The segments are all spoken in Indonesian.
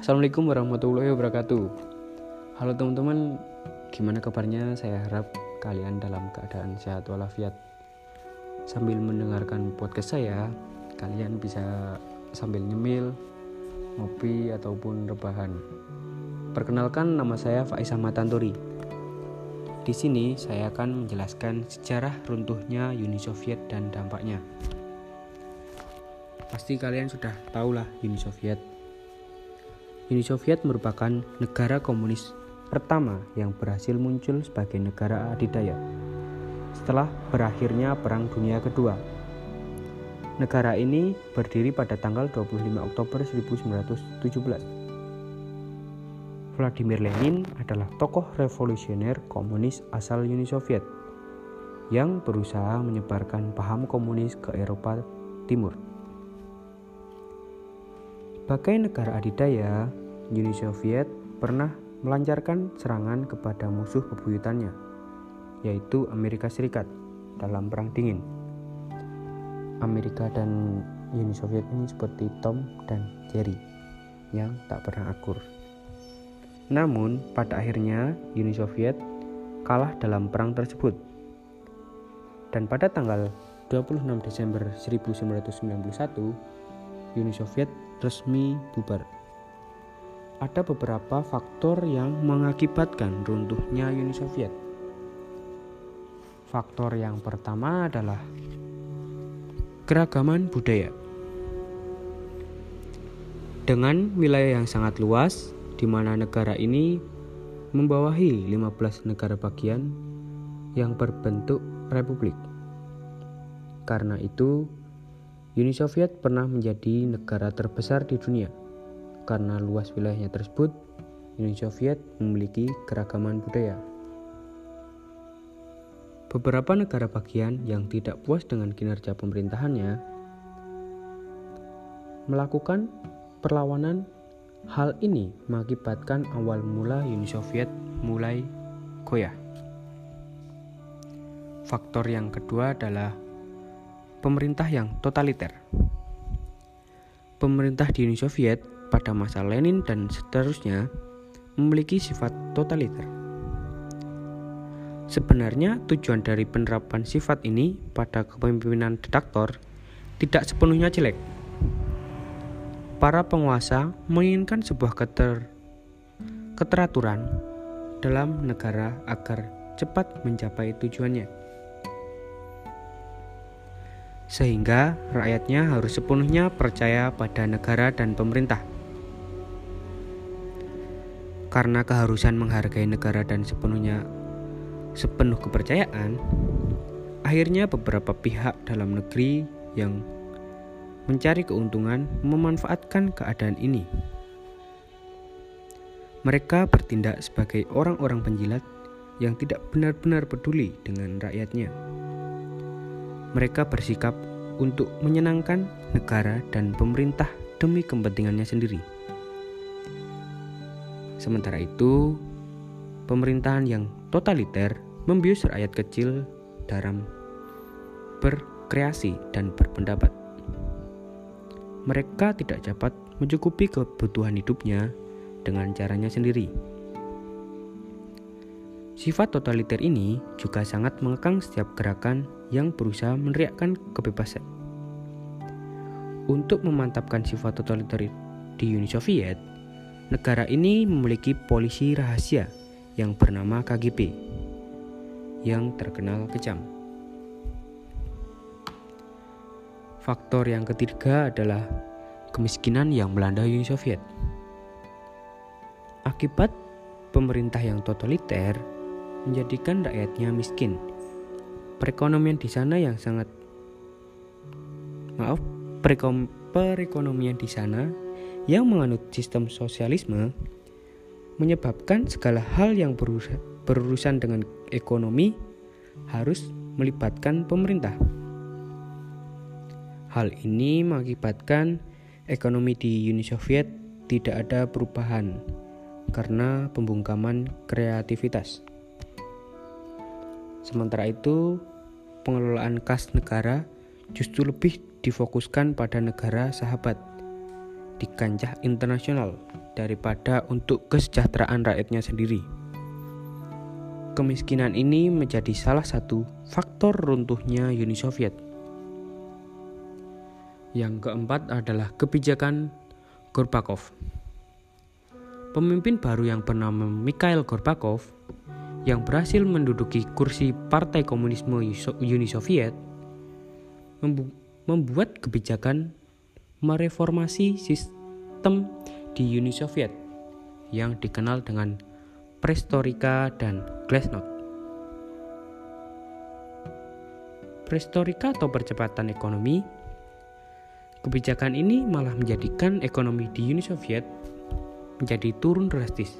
Assalamualaikum warahmatullahi wabarakatuh. Halo teman-teman, gimana kabarnya? Saya harap kalian dalam keadaan sehat walafiat. Sambil mendengarkan podcast saya, kalian bisa sambil nyemil, ngopi ataupun rebahan. Perkenalkan nama saya Faiz Matanturi. Di sini saya akan menjelaskan sejarah runtuhnya Uni Soviet dan dampaknya. Pasti kalian sudah tahulah Uni Soviet Uni Soviet merupakan negara komunis pertama yang berhasil muncul sebagai negara adidaya setelah berakhirnya Perang Dunia Kedua. Negara ini berdiri pada tanggal 25 Oktober 1917. Vladimir Lenin adalah tokoh revolusioner komunis asal Uni Soviet yang berusaha menyebarkan paham komunis ke Eropa Timur. Sebagai negara adidaya, Uni Soviet pernah melancarkan serangan kepada musuh bebuyutannya, yaitu Amerika Serikat dalam Perang Dingin. Amerika dan Uni Soviet ini seperti Tom dan Jerry yang tak pernah akur. Namun, pada akhirnya Uni Soviet kalah dalam perang tersebut. Dan pada tanggal 26 Desember 1991, Uni Soviet resmi bubar. Ada beberapa faktor yang mengakibatkan runtuhnya Uni Soviet. Faktor yang pertama adalah keragaman budaya. Dengan wilayah yang sangat luas, di mana negara ini membawahi 15 negara bagian yang berbentuk republik. Karena itu, Uni Soviet pernah menjadi negara terbesar di dunia. Karena luas wilayahnya tersebut, Uni Soviet memiliki keragaman budaya. Beberapa negara bagian yang tidak puas dengan kinerja pemerintahannya melakukan perlawanan. Hal ini mengakibatkan awal mula Uni Soviet mulai goyah. Faktor yang kedua adalah pemerintah yang totaliter. Pemerintah di Uni Soviet pada masa Lenin dan seterusnya memiliki sifat totaliter. Sebenarnya tujuan dari penerapan sifat ini pada kepemimpinan diktator tidak sepenuhnya jelek. Para penguasa menginginkan sebuah keter, keteraturan dalam negara agar cepat mencapai tujuannya sehingga rakyatnya harus sepenuhnya percaya pada negara dan pemerintah. Karena keharusan menghargai negara dan sepenuhnya sepenuh kepercayaan, akhirnya beberapa pihak dalam negeri yang mencari keuntungan memanfaatkan keadaan ini. Mereka bertindak sebagai orang-orang penjilat yang tidak benar-benar peduli dengan rakyatnya mereka bersikap untuk menyenangkan negara dan pemerintah demi kepentingannya sendiri. Sementara itu, pemerintahan yang totaliter membius rakyat kecil dalam berkreasi dan berpendapat. Mereka tidak dapat mencukupi kebutuhan hidupnya dengan caranya sendiri. Sifat totaliter ini juga sangat mengekang setiap gerakan yang berusaha meneriakkan kebebasan. Untuk memantapkan sifat totaliter di Uni Soviet, negara ini memiliki polisi rahasia yang bernama KGB yang terkenal kejam. Faktor yang ketiga adalah kemiskinan yang melanda Uni Soviet. Akibat pemerintah yang totaliter, menjadikan rakyatnya miskin. Perekonomian di sana yang sangat maaf, perekom, perekonomian di sana yang menganut sistem sosialisme menyebabkan segala hal yang berurusan dengan ekonomi harus melibatkan pemerintah. Hal ini mengakibatkan ekonomi di Uni Soviet tidak ada perubahan karena pembungkaman kreativitas. Sementara itu, pengelolaan kas negara justru lebih difokuskan pada negara sahabat di kancah internasional daripada untuk kesejahteraan rakyatnya sendiri. Kemiskinan ini menjadi salah satu faktor runtuhnya Uni Soviet. Yang keempat adalah kebijakan Gorbachev. Pemimpin baru yang bernama Mikhail Gorbachev yang berhasil menduduki kursi Partai Komunisme Uni Soviet membuat kebijakan mereformasi sistem di Uni Soviet yang dikenal dengan Prestorika dan Glasnost. Prestorika atau percepatan ekonomi Kebijakan ini malah menjadikan ekonomi di Uni Soviet menjadi turun drastis.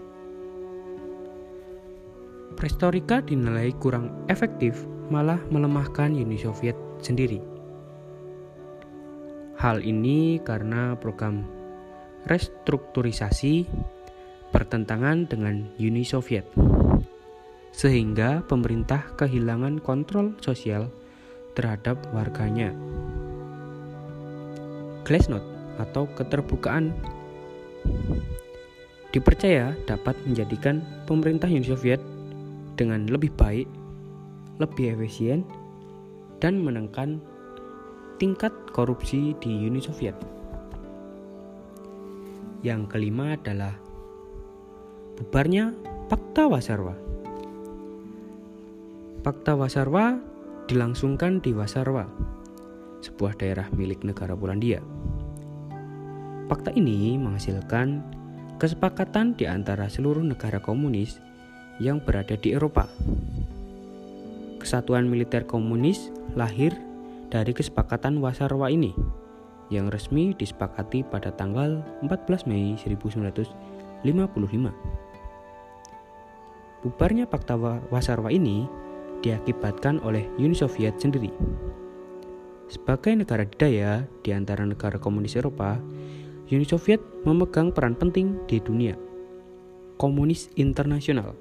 Prestorika dinilai kurang efektif, malah melemahkan Uni Soviet sendiri. Hal ini karena program restrukturisasi bertentangan dengan Uni Soviet, sehingga pemerintah kehilangan kontrol sosial terhadap warganya. Glasnost atau keterbukaan dipercaya dapat menjadikan pemerintah Uni Soviet dengan lebih baik, lebih efisien, dan menekan tingkat korupsi di Uni Soviet. Yang kelima adalah bubarnya Pakta Wasarwa. Pakta Wasarwa dilangsungkan di Wasarwa, sebuah daerah milik negara Polandia. Fakta ini menghasilkan kesepakatan di antara seluruh negara komunis yang berada di Eropa. Kesatuan militer komunis lahir dari kesepakatan Wasarwa ini yang resmi disepakati pada tanggal 14 Mei 1955. Bubarnya Fakta Wasarwa ini diakibatkan oleh Uni Soviet sendiri. Sebagai negara didaya di antara negara komunis Eropa, Uni Soviet memegang peran penting di dunia komunis internasional.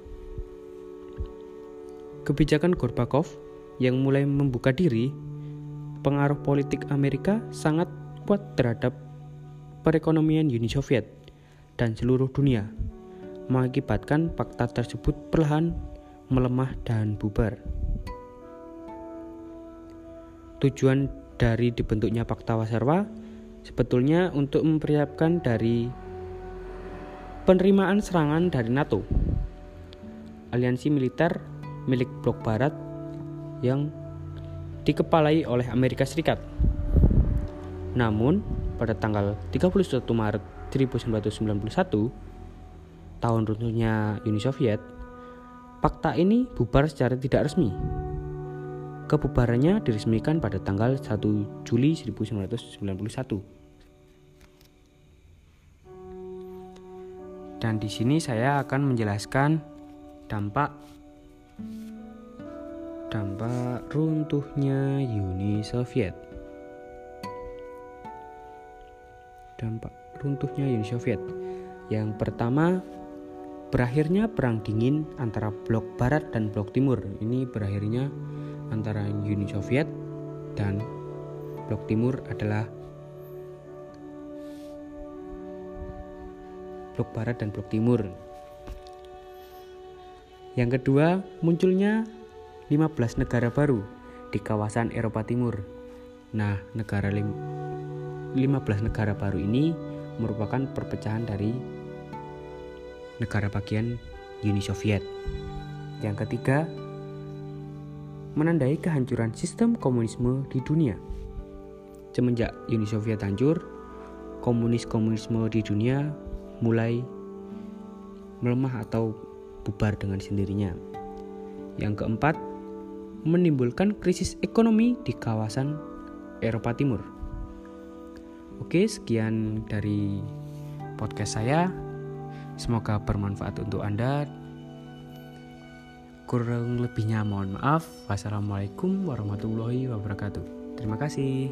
Kebijakan Gorbachev yang mulai membuka diri, pengaruh politik Amerika sangat kuat terhadap perekonomian Uni Soviet dan seluruh dunia, mengakibatkan fakta tersebut perlahan melemah dan bubar. Tujuan dari dibentuknya Pakta Wasarwa sebetulnya untuk mempersiapkan dari penerimaan serangan dari NATO, aliansi militer milik blok barat yang dikepalai oleh Amerika Serikat. Namun, pada tanggal 31 Maret 1991, tahun runtuhnya Uni Soviet, fakta ini bubar secara tidak resmi Kebubarannya diresmikan pada tanggal 1 Juli 1991. Dan di sini saya akan menjelaskan dampak dampak runtuhnya Uni Soviet. Dampak runtuhnya Uni Soviet. Yang pertama, berakhirnya perang dingin antara blok barat dan blok timur. Ini berakhirnya antara Uni Soviet dan blok timur adalah blok barat dan blok timur. Yang kedua, munculnya 15 negara baru di kawasan Eropa Timur. Nah, negara 15 negara baru ini merupakan perpecahan dari negara bagian Uni Soviet. Yang ketiga, menandai kehancuran sistem komunisme di dunia. Semenjak Uni Soviet hancur, komunis-komunisme di dunia mulai melemah atau bubar dengan sendirinya. Yang keempat, menimbulkan krisis ekonomi di kawasan Eropa Timur. Oke, sekian dari podcast saya. Semoga bermanfaat untuk Anda Kurang lebihnya mohon maaf. Wassalamualaikum warahmatullahi wabarakatuh. Terima kasih.